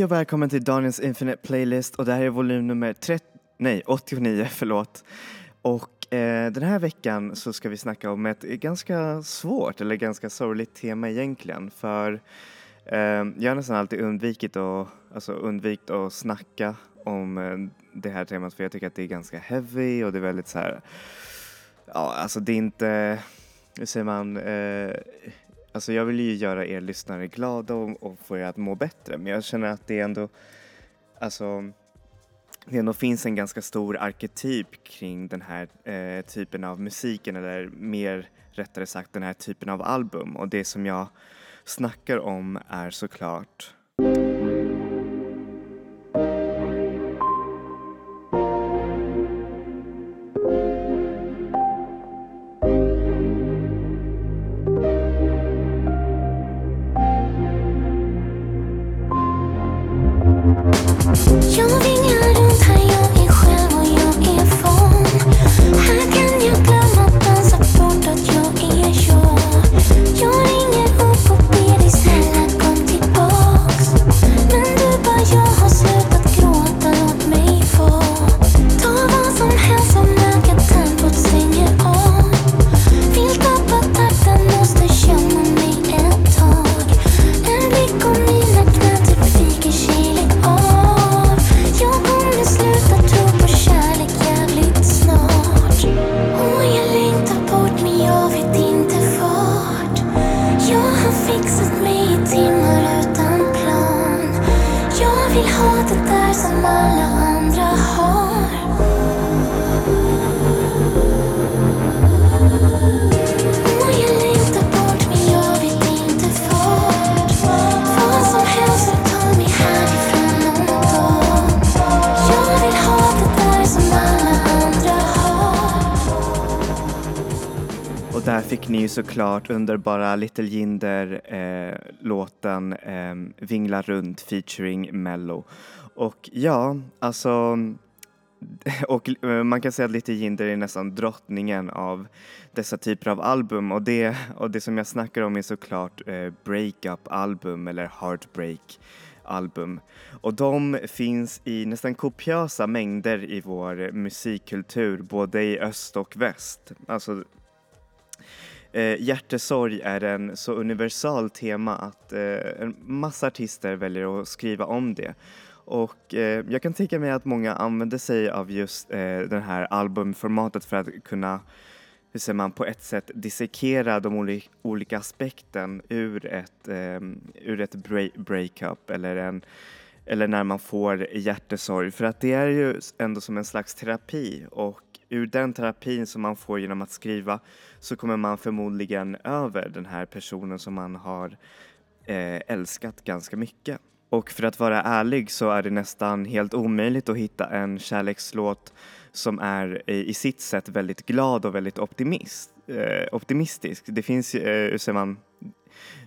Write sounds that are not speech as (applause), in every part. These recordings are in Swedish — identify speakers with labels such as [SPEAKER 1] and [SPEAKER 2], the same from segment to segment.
[SPEAKER 1] Hej och välkommen till Daniels Infinite Playlist och det här är volym nummer 30, nej 89, förlåt. Och eh, den här veckan så ska vi snacka om ett ganska svårt eller ganska sorgligt tema egentligen för eh, jag har nästan alltid undvikit att, alltså undvikit att snacka om eh, det här temat för jag tycker att det är ganska heavy och det är väldigt så här, ja alltså det är inte, hur säger man, eh, Alltså jag vill ju göra er lyssnare glada och, och få er att må bättre men jag känner att det ändå, alltså det ändå finns en ganska stor arketyp kring den här eh, typen av musiken eller mer rättare sagt den här typen av album. Och det som jag snackar om är såklart såklart underbara Little Jinder eh, låten eh, Vingla runt featuring Mello. Och ja, alltså (laughs) och eh, man kan säga att Little Jinder är nästan drottningen av dessa typer av album och det, och det som jag snackar om är såklart eh, breakup-album eller heartbreak-album. Och de finns i nästan kopiösa mängder i vår musikkultur, både i öst och väst. Alltså Eh, hjärtesorg är en så universal tema att eh, en massa artister väljer att skriva om det. Och eh, jag kan tänka mig att många använder sig av just eh, det här albumformatet för att kunna, hur säger man, på ett sätt dissekera de oli olika aspekten ur ett, eh, ur ett breakup eller en eller när man får hjärtesorg för att det är ju ändå som en slags terapi och ur den terapin som man får genom att skriva så kommer man förmodligen över den här personen som man har eh, älskat ganska mycket. Och för att vara ärlig så är det nästan helt omöjligt att hitta en kärlekslåt som är eh, i sitt sätt väldigt glad och väldigt optimist, eh, optimistisk. Det finns, eh, hur säger man,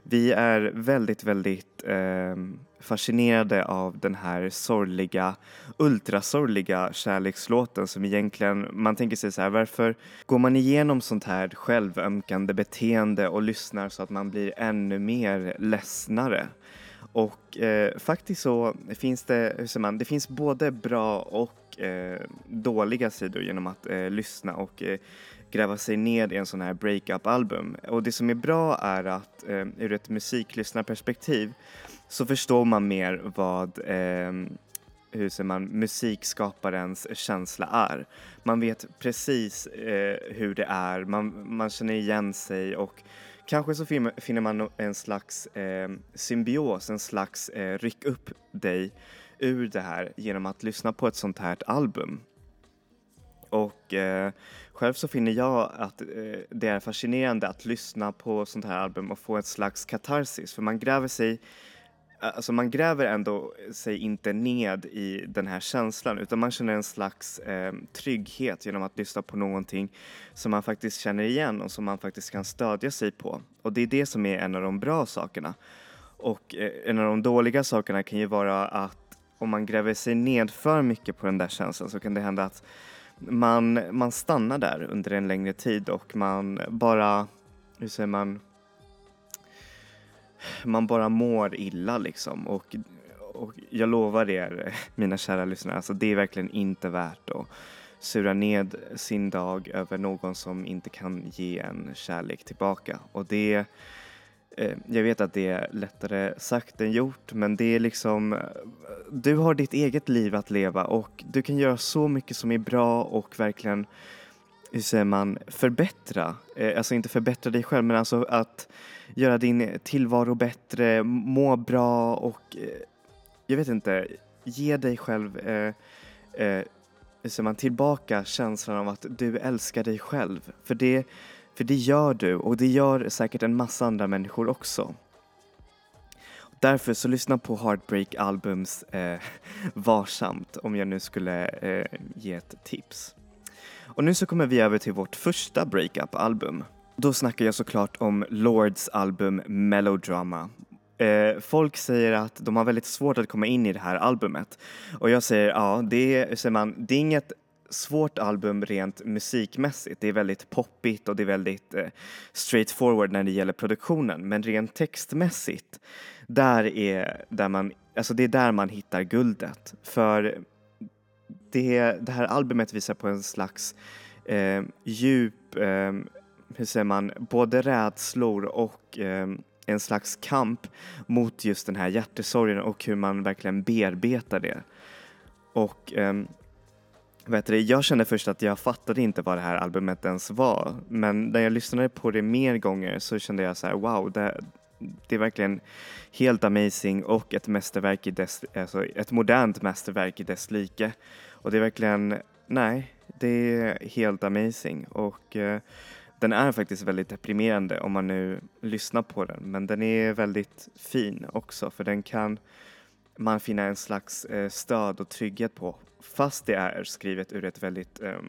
[SPEAKER 1] vi är väldigt, väldigt eh, fascinerade av den här sorgliga, ultrasorgliga kärlekslåten som egentligen, man tänker sig så här, varför går man igenom sånt här självömkande beteende och lyssnar så att man blir ännu mer ledsnare? Och eh, faktiskt så finns det, hur säger man, det finns både bra och eh, dåliga sidor genom att eh, lyssna och eh, gräva sig ner i en sån här breakup-album. Och det som är bra är att eh, ur ett musiklyssnarperspektiv så förstår man mer vad eh, hur säger man, musikskaparens känsla är. Man vet precis eh, hur det är, man, man känner igen sig och kanske så finner man en slags eh, symbios, en slags eh, ryck upp dig ur det här genom att lyssna på ett sånt här album. Och eh, själv så finner jag att eh, det är fascinerande att lyssna på sånt här album och få ett slags katarsis för man gräver sig Alltså man gräver ändå sig inte ned i den här känslan utan man känner en slags eh, trygghet genom att lyssna på någonting som man faktiskt känner igen och som man faktiskt kan stödja sig på. Och det är det som är en av de bra sakerna. Och eh, en av de dåliga sakerna kan ju vara att om man gräver sig ned för mycket på den där känslan så kan det hända att man, man stannar där under en längre tid och man bara, hur säger man, man bara mår illa liksom och, och jag lovar er, (laughs) mina kära lyssnare, alltså det är verkligen inte värt att sura ned sin dag över någon som inte kan ge en kärlek tillbaka. Och det Eh, jag vet att det är lättare sagt än gjort men det är liksom eh, Du har ditt eget liv att leva och du kan göra så mycket som är bra och verkligen hur säger man, förbättra. Eh, alltså inte förbättra dig själv men alltså att göra din tillvaro bättre, må bra och jag vet inte, ge dig själv eh, eh, hur säger man, tillbaka känslan av att du älskar dig själv. För det, för det gör du och det gör säkert en massa andra människor också. Därför så lyssna på Heartbreak Albums eh, (laughs) varsamt om jag nu skulle eh, ge ett tips. Och nu så kommer vi över till vårt första breakup-album. Då snackar jag såklart om Lords album Melodrama. Eh, folk säger att de har väldigt svårt att komma in i det här albumet. Och jag säger ja, det är, säger man, det är inget svårt album rent musikmässigt. Det är väldigt poppigt och det är väldigt eh, straightforward när det gäller produktionen. Men rent textmässigt, där är, där man, alltså det är där man hittar guldet. För det, det här albumet visar på en slags eh, djup, eh, hur säger man, både rädslor och eh, en slags kamp mot just den här hjärtesorgen och hur man verkligen bearbetar det. Och ehm, vet du, jag kände först att jag fattade inte vad det här albumet ens var men när jag lyssnade på det mer gånger så kände jag så här, wow, det, det är verkligen helt amazing och ett mästerverk i dess, alltså ett modernt mästerverk i dess like. Och det är verkligen, nej, det är helt amazing och eh, den är faktiskt väldigt deprimerande om man nu lyssnar på den men den är väldigt fin också för den kan man finna en slags eh, stöd och trygghet på. Fast det är skrivet ur ett väldigt eh,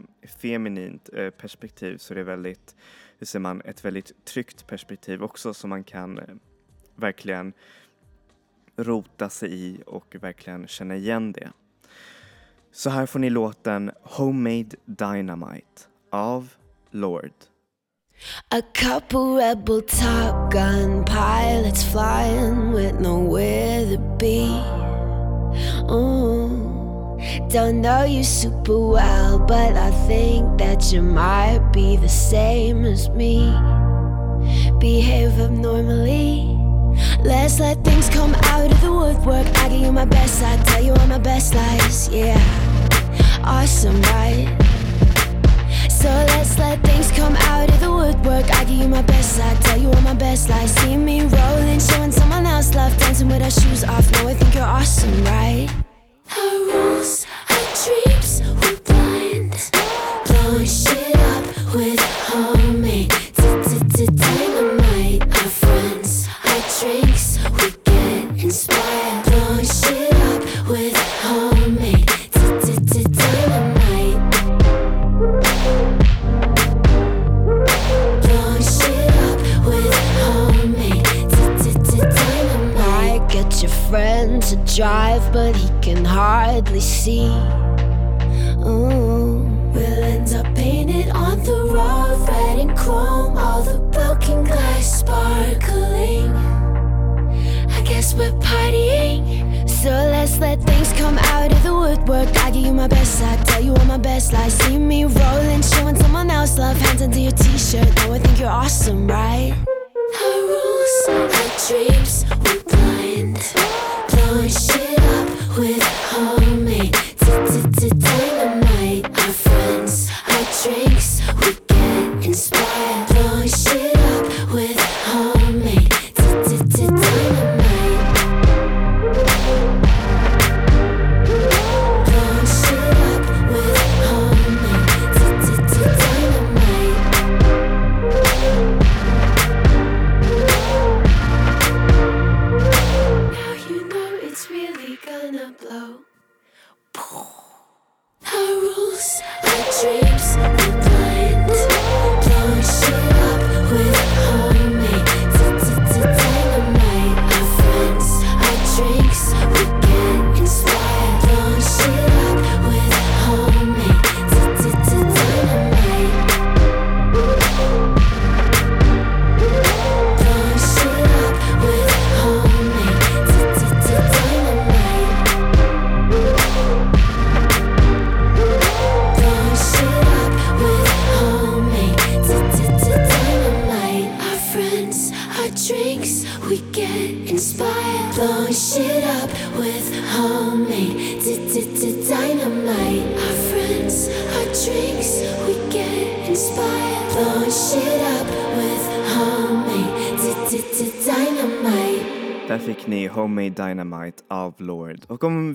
[SPEAKER 1] feminint eh, perspektiv så det är väldigt, hur säger man, ett väldigt tryggt perspektiv också som man kan eh, verkligen rota sig i och verkligen känna igen det. Så här får ni låten Homemade Dynamite av Lord.
[SPEAKER 2] A couple rebel Top Gun pilots flying with nowhere to be. Ooh, don't know you super well, but I think that you might be the same as me. Behave abnormally. Let's let things come out of the woodwork. I give you my best, I tell you all my best lies. Yeah, awesome, right? So let's let things come out of the woodwork. I give you my best I tell you all my best lies. See me rolling, showing someone else love, dancing with our shoes off. no I think you're awesome, right? Our rules,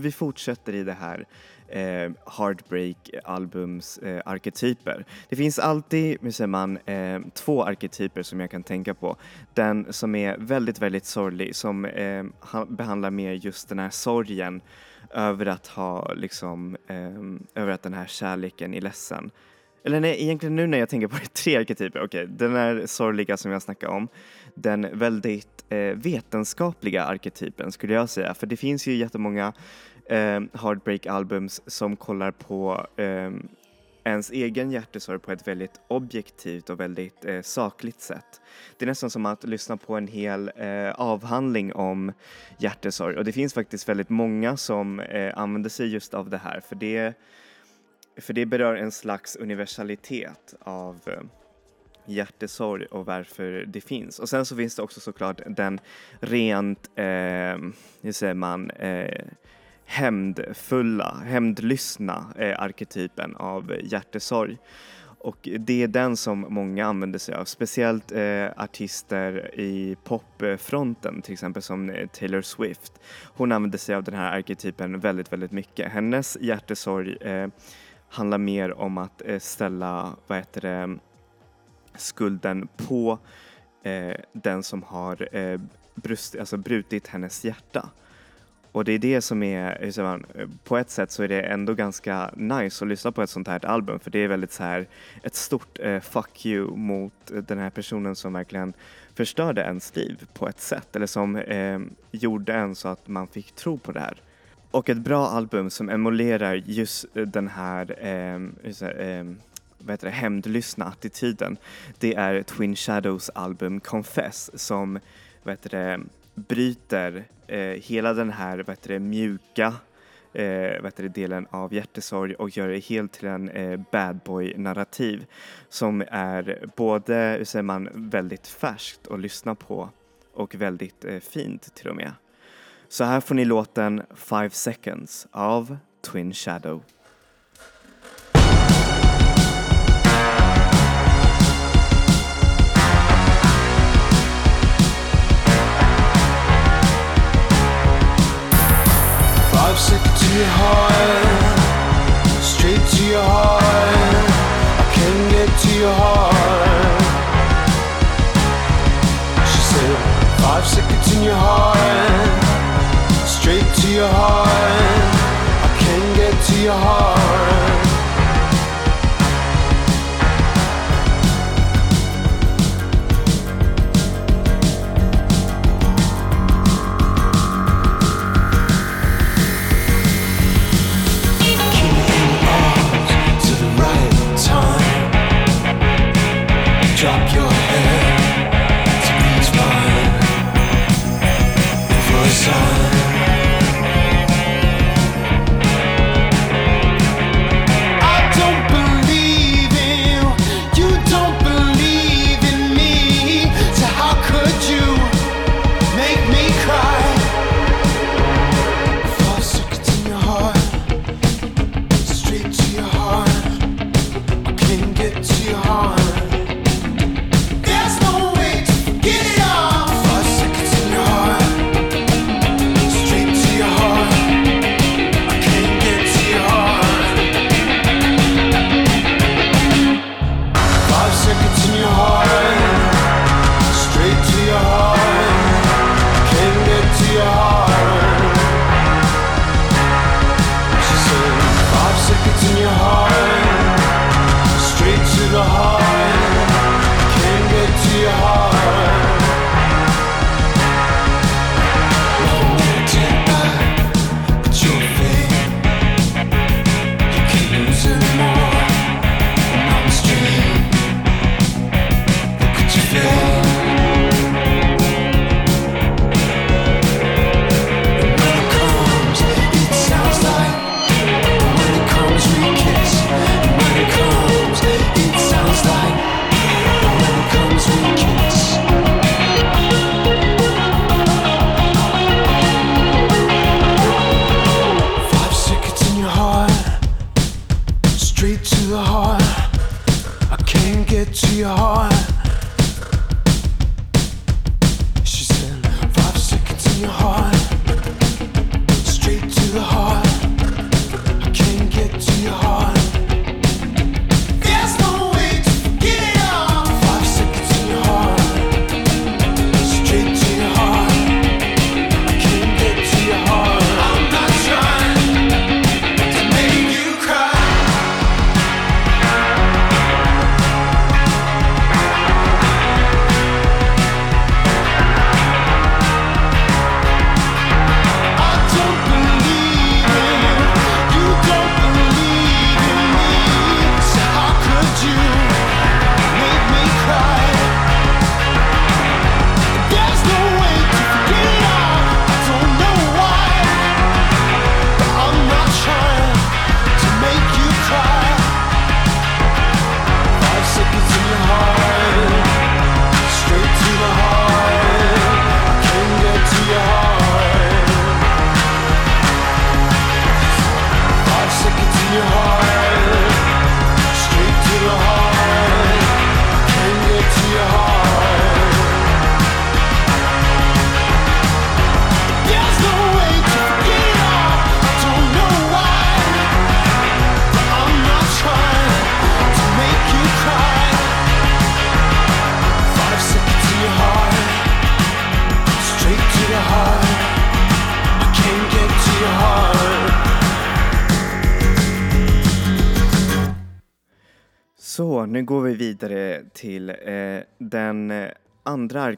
[SPEAKER 1] vi fortsätter i det här eh, Heartbreak-albums eh, arketyper. Det finns alltid, hur säger man, eh, två arketyper som jag kan tänka på. Den som är väldigt, väldigt sorglig, som eh, behandlar mer just den här sorgen över att ha liksom, eh, över att den här kärleken är ledsen. Eller nej, egentligen nu när jag tänker på det, (laughs) tre arketyper. Okej, okay, den här sorgliga som jag snackade om. Den väldigt eh, vetenskapliga arketypen skulle jag säga, för det finns ju jättemånga eh, Heartbreak-albums som kollar på eh, ens egen hjärtesorg på ett väldigt objektivt och väldigt eh, sakligt sätt. Det är nästan som att lyssna på en hel eh, avhandling om hjärtesorg och det finns faktiskt väldigt många som eh, använder sig just av det här för det, för det berör en slags universalitet av eh, hjärtesorg och varför det finns. Och sen så finns det också såklart den rent, eh, hur säger man, eh, hämndfulla, hämndlystna eh, arketypen av hjärtesorg. Och det är den som många använder sig av, speciellt eh, artister i popfronten, till exempel som eh, Taylor Swift. Hon använder sig av den här arketypen väldigt, väldigt mycket. Hennes hjärtesorg eh, handlar mer om att eh, ställa, vad heter det, skulden på eh, den som har eh, brust, alltså brutit hennes hjärta. Och det är det som är, hur säger man, på ett sätt så är det ändå ganska nice att lyssna på ett sånt här album för det är väldigt så här ett stort eh, fuck you mot eh, den här personen som verkligen förstörde ens liv på ett sätt eller som eh, gjorde en så att man fick tro på det här. Och ett bra album som emulerar just eh, den här, eh, säger, eh, vad heter det, hämndlystna attityden det är Twin Shadows album Confess som vad heter det, bryter eh, hela den här vad heter det, mjuka eh, vad det, delen av hjärtesorg och gör det helt till en eh, bad boy-narrativ som är både, hur säger man, väldigt färskt att lyssna på och väldigt eh, fint till och med. Så här får ni låten Five Seconds av Twin Shadow. To your heart, straight to your heart. I can get to your heart. She said, five seconds in your heart, straight to your heart.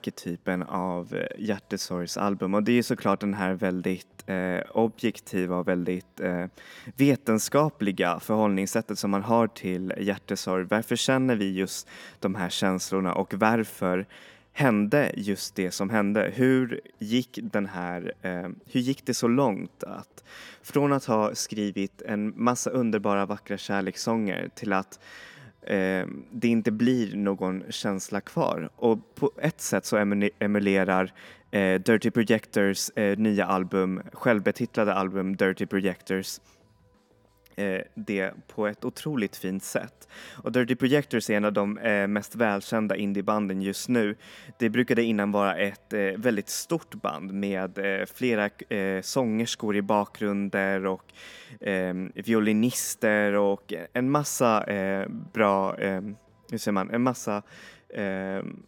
[SPEAKER 1] Arketypen av eh, Hjärtesorgs album och det är såklart den här väldigt eh, objektiva och väldigt eh, vetenskapliga förhållningssättet som man har till hjärtesorg. Varför känner vi just de här känslorna och varför hände just det som hände? Hur gick den här, eh, hur gick det så långt att från att ha skrivit en massa underbara vackra kärlekssånger till att eh, det inte blir någon känsla kvar. Och på ett sätt så emulerar eh, Dirty Projectors eh, nya album, självbetitlade album Dirty Projectors Eh, det på ett otroligt fint sätt. Och Dirty Projectors är en av de eh, mest välkända indiebanden just nu. Det brukade innan vara ett eh, väldigt stort band med flera sångerskor i bakgrunder och ehm, violinister och en massa bra, ehm, hur säger man, en massa ehm,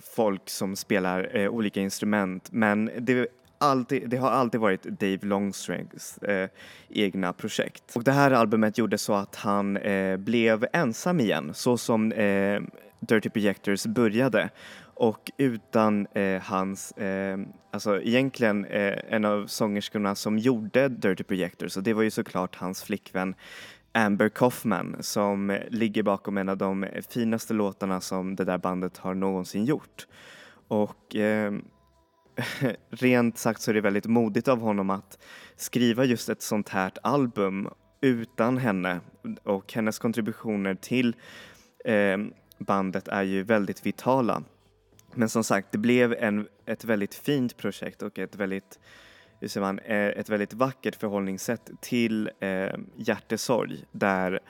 [SPEAKER 1] folk som spelar olika instrument men det alltid, det har alltid varit Dave Longstrings eh, egna projekt. Och det här albumet gjorde så att han eh, blev ensam igen, så som eh, Dirty Projectors började. Och utan eh, hans, eh, alltså egentligen eh, en av sångerskorna som gjorde Dirty Projectors och det var ju såklart hans flickvän Amber Kaufman som ligger bakom en av de finaste låtarna som det där bandet har någonsin gjort. Och eh, (laughs) rent sagt så är det väldigt modigt av honom att skriva just ett sånt här album utan henne och hennes kontributioner till eh, bandet är ju väldigt vitala. Men som sagt, det blev en, ett väldigt fint projekt och ett väldigt, hur säger man, eh, ett väldigt vackert förhållningssätt till eh, hjärtesorg där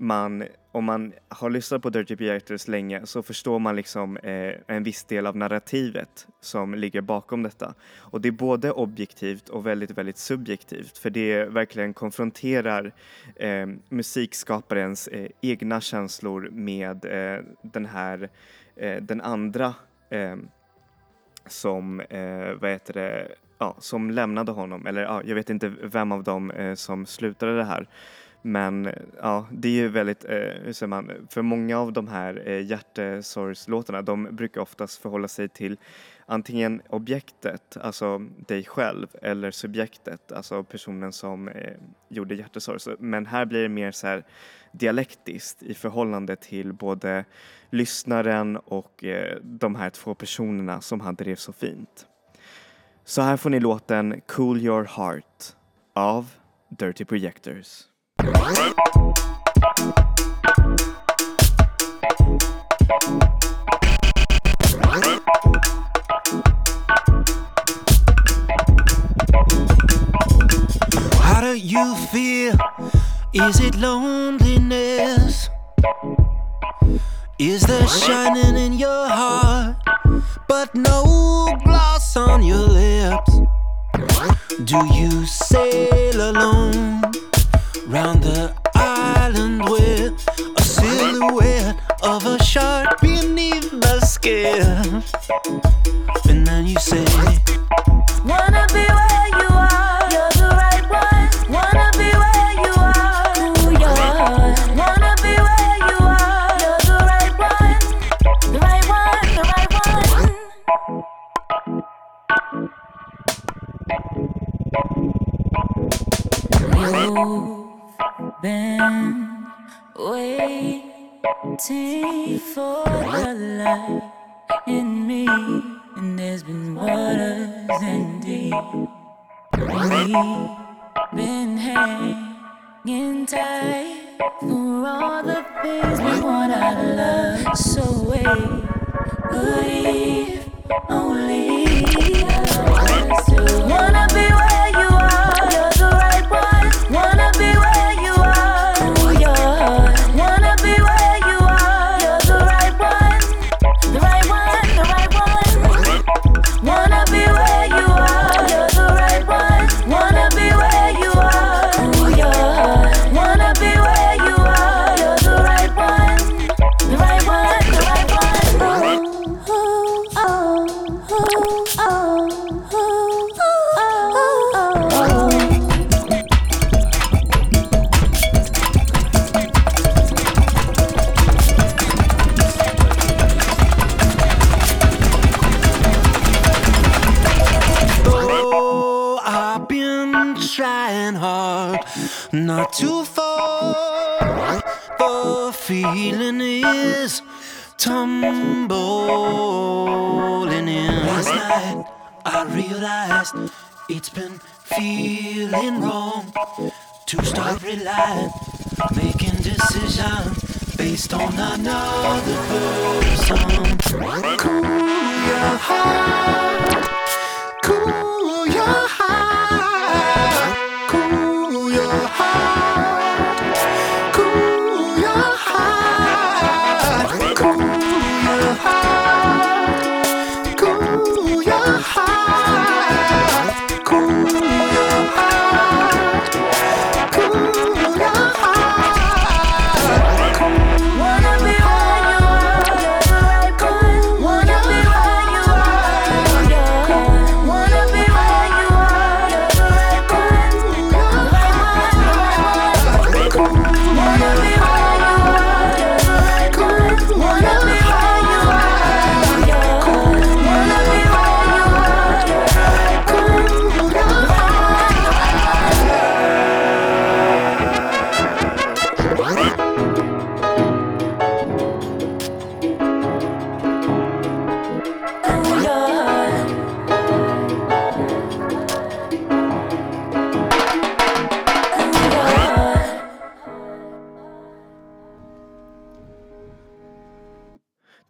[SPEAKER 1] man, om man har lyssnat på Dirty Beatles länge så förstår man liksom eh, en viss del av narrativet som ligger bakom detta. Och det är både objektivt och väldigt, väldigt subjektivt för det verkligen konfronterar eh, musikskaparens eh, egna känslor med eh, den här, eh, den andra eh, som, eh, vad heter det, ja, som lämnade honom, eller ja, jag vet inte vem av dem eh, som slutade det här. Men ja, det är ju väldigt, eh, hur säger man, för många av de här eh, hjärtesorgslåtarna de brukar oftast förhålla sig till antingen objektet, alltså dig själv, eller subjektet, alltså personen som eh, gjorde hjärtesorg. Men här blir det mer så här dialektiskt i förhållande till både lyssnaren och eh, de här två personerna som hade det så fint. Så här får ni låten Cool Your Heart av Dirty Projectors.
[SPEAKER 3] How do you feel? Is it loneliness? Is there shining in your heart, but no gloss on your lips? Do you sail alone? Round the island with a silhouette of a shark beneath the skin. And then you say,
[SPEAKER 4] Wanna be where you are, you're the right one. Wanna be where you are. Wanna be where you are, you're the right one. The right one, right one. Been waiting for the light in me, and there's been waters and deep. We've been hanging tight for all the things we want out of love. So wait, only us to wanna be
[SPEAKER 3] I realized it's been feeling wrong to start relying, making decisions based on another person. Cool your heart,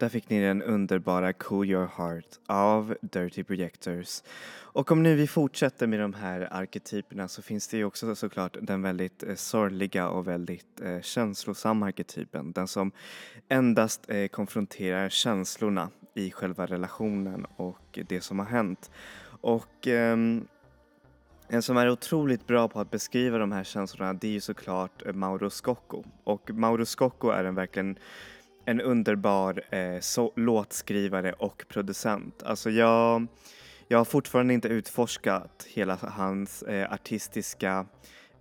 [SPEAKER 1] Där fick ni den underbara Cool Your Heart av Dirty Projectors. Och om nu vi fortsätter med de här arketyperna så finns det ju också såklart den väldigt eh, sorgliga och väldigt eh, känslosamma arketypen. Den som endast eh, konfronterar känslorna i själva relationen och det som har hänt. Och ehm, en som är otroligt bra på att beskriva de här känslorna det är ju såklart eh, Mauro Scocco. Och Mauro Scocco är en verkligen en underbar eh, så, låtskrivare och producent. Alltså jag, jag har fortfarande inte utforskat hela hans eh, artistiska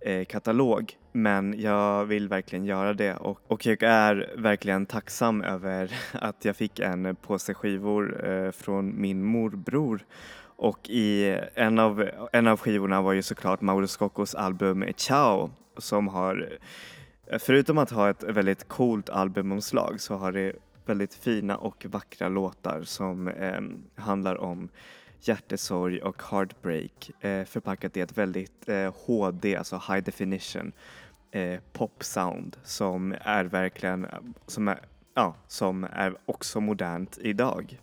[SPEAKER 1] eh, katalog men jag vill verkligen göra det och, och jag är verkligen tacksam över (laughs) att jag fick en påse skivor eh, från min morbror och i en av, en av skivorna var ju såklart Mauro Scoccos album Ciao som har Förutom att ha ett väldigt coolt albumomslag så har det väldigt fina och vackra låtar som eh, handlar om hjärtesorg och heartbreak eh, förpackat i ett väldigt eh, HD, alltså high definition eh, pop sound som är verkligen, som är, ja, som är också modernt idag.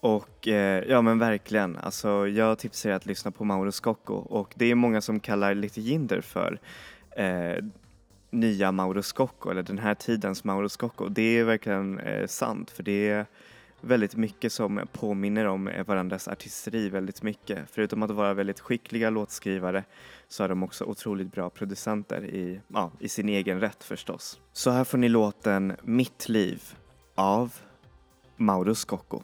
[SPEAKER 1] Och eh, ja men verkligen, alltså jag tipsar er att lyssna på Mauro Scocco och det är många som kallar Lite Jinder för eh, nya Mauro Scocco eller den här tidens Mauro Scocco. Det är verkligen eh, sant för det är väldigt mycket som påminner om eh, varandras artisteri väldigt mycket. Förutom att vara väldigt skickliga låtskrivare så är de också otroligt bra producenter i, ja, i sin egen rätt förstås. Så här får ni låten Mitt liv av Mauro Scocco.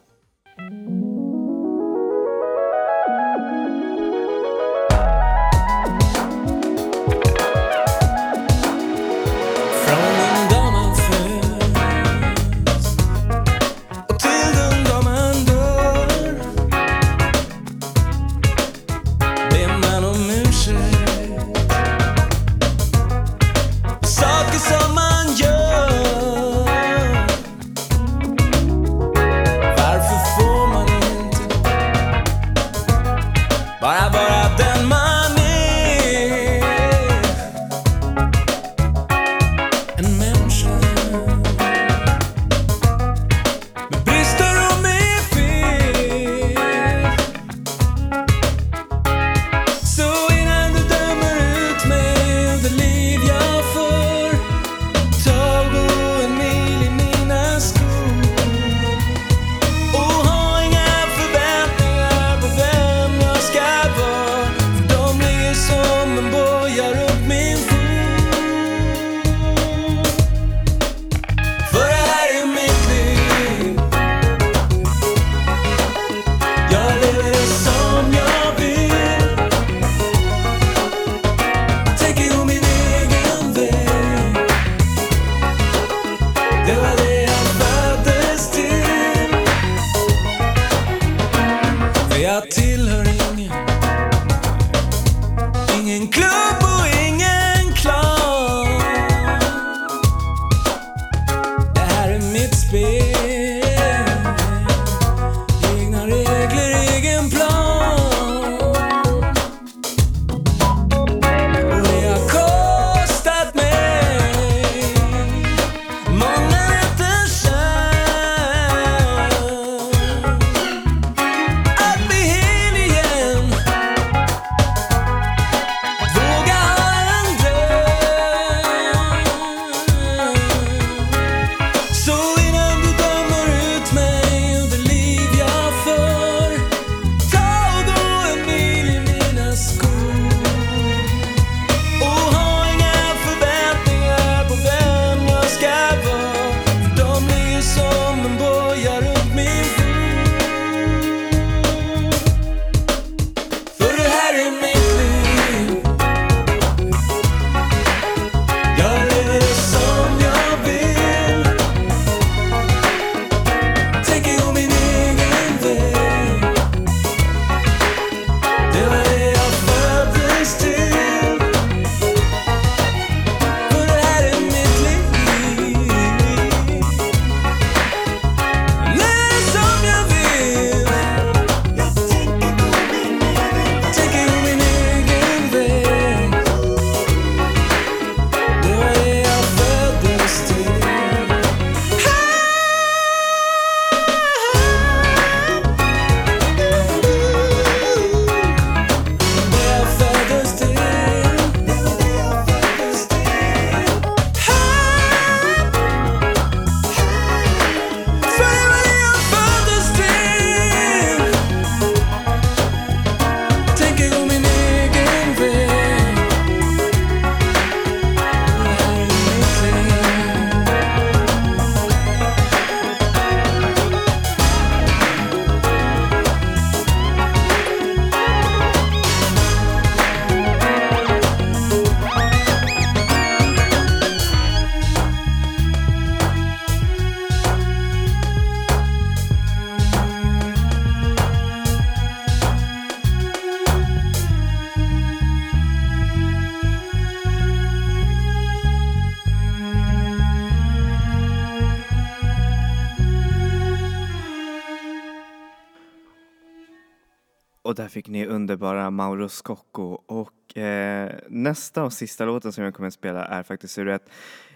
[SPEAKER 1] Underbara Mauro Scocco och eh, nästa och sista låten som jag kommer att spela är faktiskt ur ett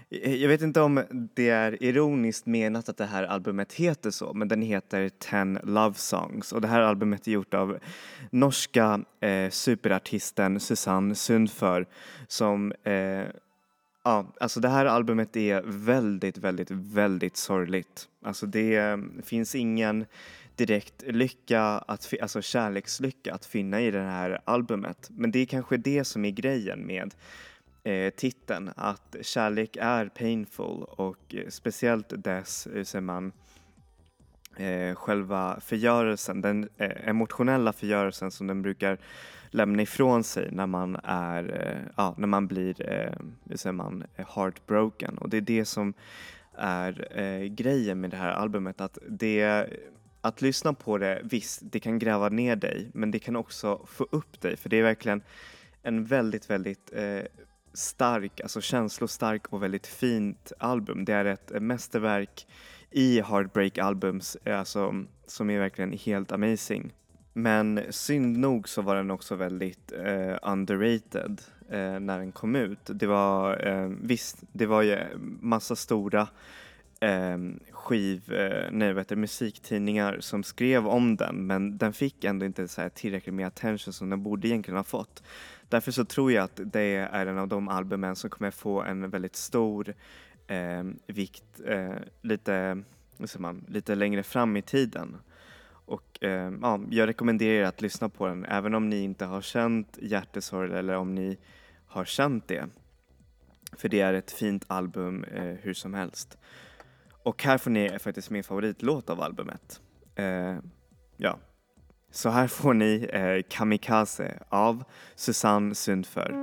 [SPEAKER 1] eh, jag vet inte om det är ironiskt menat att det här albumet heter så, men den heter Ten Love Songs och det här albumet är gjort av norska eh, superartisten Susanne Sundför som eh, Ja, alltså det här albumet är väldigt, väldigt, väldigt sorgligt. Alltså det eh, finns ingen direkt lycka, att, alltså kärlekslycka att finna i det här albumet. Men det är kanske det som är grejen med eh, titeln, att kärlek är painful och eh, speciellt dess, hur säger man, eh, själva förgörelsen, den eh, emotionella förgörelsen som den brukar lämna ifrån sig när man är, eh, ja, när man blir, eh, hur säger man, heartbroken och det är det som är eh, grejen med det här albumet att det att lyssna på det, visst, det kan gräva ner dig, men det kan också få upp dig, för det är verkligen en väldigt, väldigt eh, stark, alltså känslostark och väldigt fint album. Det är ett eh, mästerverk i Heartbreak albums, eh, alltså, som är verkligen helt amazing. Men synd nog så var den också väldigt eh, underrated eh, när den kom ut. Det var, eh, visst, det var ju massa stora eh, skiv, eh, nej, vad heter musiktidningar som skrev om den men den fick ändå inte så här tillräckligt med attention som den borde egentligen ha fått. Därför så tror jag att det är en av de albumen som kommer få en väldigt stor eh, vikt eh, lite, man, lite längre fram i tiden. Och eh, ja, jag rekommenderar er att lyssna på den även om ni inte har känt hjärtesorg eller om ni har känt det. För det är ett fint album eh, hur som helst. Och här får ni faktiskt min favoritlåt av albumet. Eh, ja, så här får ni eh, Kamikaze av Susanne Sundför.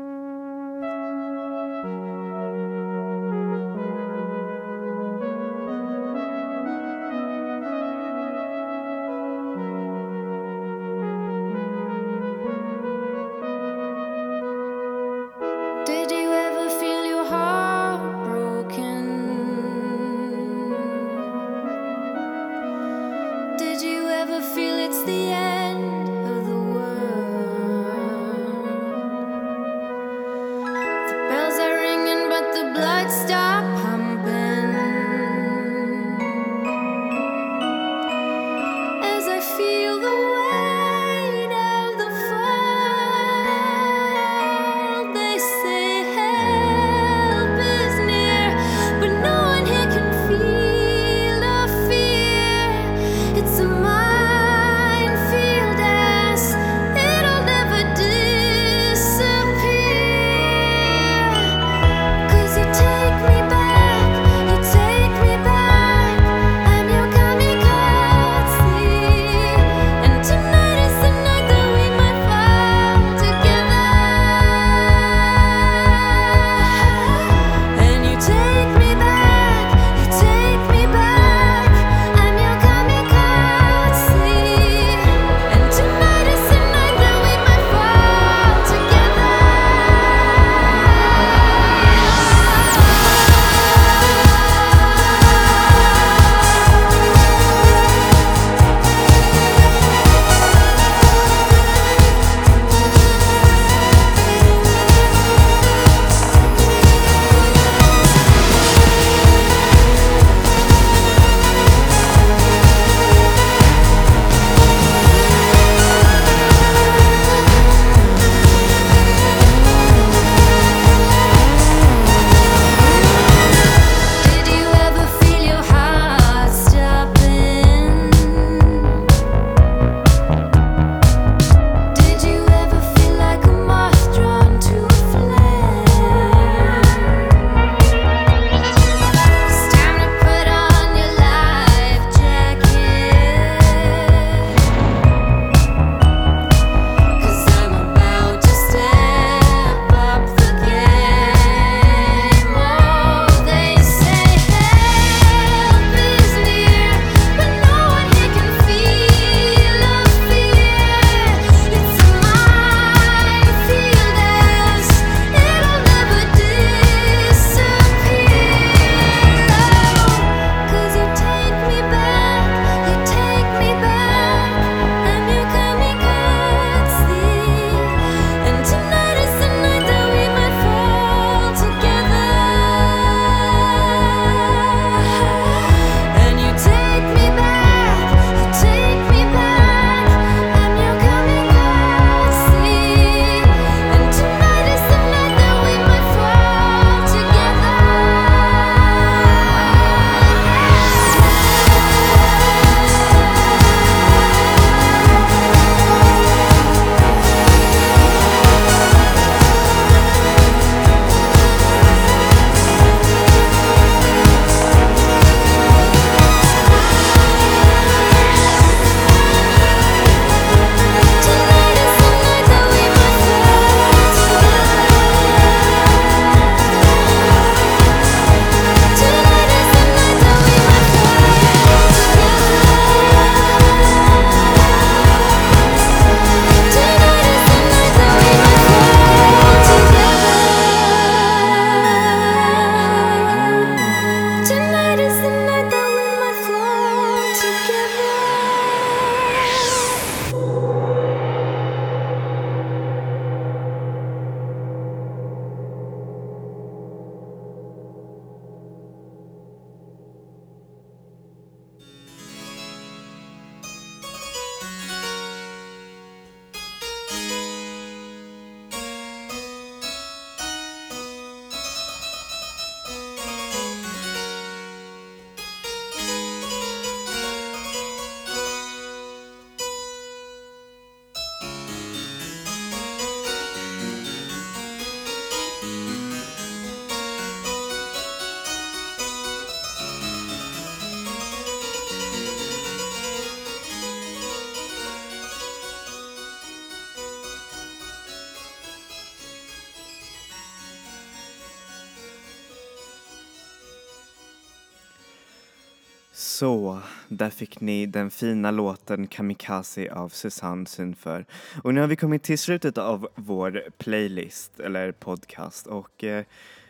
[SPEAKER 1] Så, där fick ni den fina låten Kamikaze av Susanne Synför. Och nu har vi kommit till slutet av vår playlist, eller podcast. Och eh,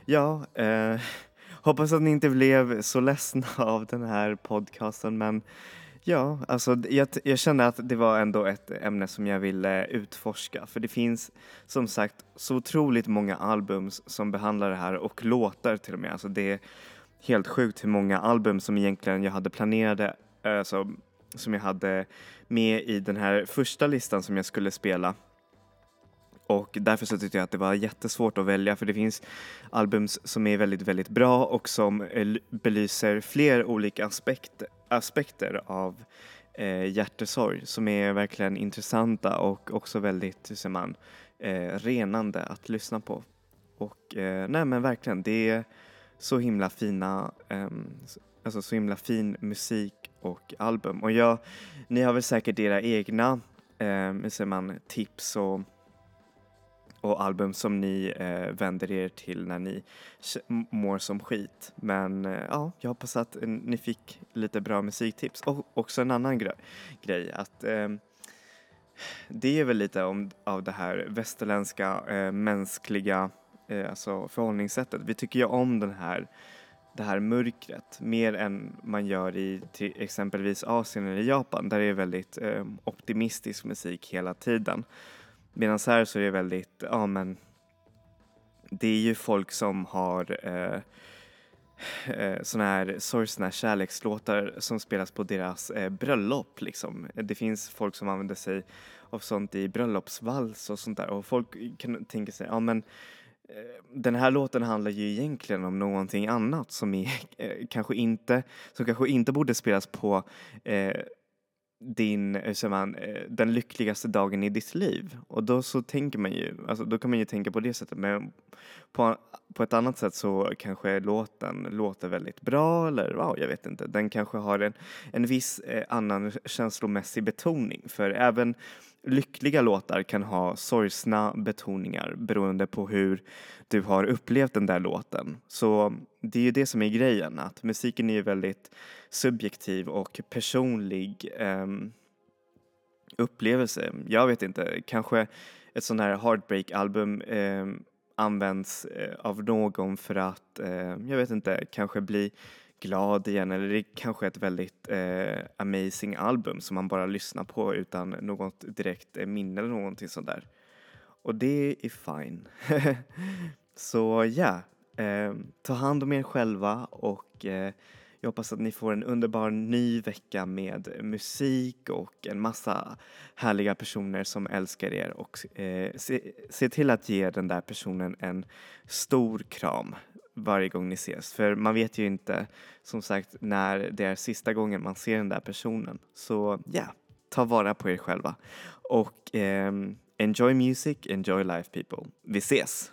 [SPEAKER 1] ja, eh, hoppas att ni inte blev så ledsna (laughs) av den här podcasten. Men ja, alltså jag, jag kände att det var ändå ett ämne som jag ville utforska. För det finns som sagt så otroligt många album som behandlar det här och låtar till och med. Alltså det helt sjukt hur många album som egentligen jag hade planerade, alltså, som jag hade med i den här första listan som jag skulle spela. Och därför så tyckte jag att det var jättesvårt att välja för det finns album som är väldigt, väldigt bra och som eh, belyser fler olika aspekt, aspekter av eh, hjärtesorg som är verkligen intressanta och också väldigt, hur säger man, eh, renande att lyssna på. Och eh, nej men verkligen, det är så himla fina, um, alltså så himla fin musik och album. Och jag, ni har väl säkert era egna, um, säger man, tips och, och album som ni uh, vänder er till när ni mår som skit. Men uh, ja, jag hoppas att ni fick lite bra musiktips. Och också en annan gre grej att um, det är väl lite om, av det här västerländska eh, mänskliga eh, alltså förhållningssättet. Vi tycker ju om den här, det här mörkret mer än man gör i till exempelvis Asien eller Japan där det är väldigt eh, optimistisk musik hela tiden. Medan här så är det väldigt, ja men det är ju folk som har eh, eh, här sorgsna kärlekslåtar som spelas på deras eh, bröllop liksom. Det finns folk som använder sig av sånt i bröllopsvals och sånt där och folk kan tänka sig, ja men Eh, Eh, den här låten handlar ju egentligen om någonting annat som är, (laughs) eh, kanske inte, som kanske inte borde spelas på eh, din, hur man, eh, den lyckligaste dagen i ditt liv. Och då så tänker man ju, alltså då kan man ju tänka på det sättet. Men på, på ett annat sätt så kanske låten låter väldigt bra eller ja, jag vet inte. Den kanske har en, en viss eh, annan känslomässig betoning. För även lyckliga låtar kan ha sorgsna betoningar beroende på hur du har upplevt den där låten. Så det är ju det som är grejen, att musiken är ju väldigt subjektiv och personlig eh, upplevelse. Jag vet inte, kanske ett sånt här heartbreak-album eh, används eh, av någon för att, eh, jag vet inte, kanske bli glad igen eller det är kanske ett väldigt eh, amazing album som man bara lyssnar på utan något direkt eh, minne eller någonting sånt där. Och det är fine. (laughs) Så ja, yeah, eh, ta hand om er själva och eh, jag hoppas att ni får en underbar ny vecka med musik och en massa härliga personer som älskar er och eh, se, se, till att ge den där personen en stor kram varje gång ni ses. För man vet ju inte som sagt när det är sista gången man ser den där personen. Så ja, yeah, ta vara på er själva. Och eh, enjoy music, enjoy life people. Vi ses!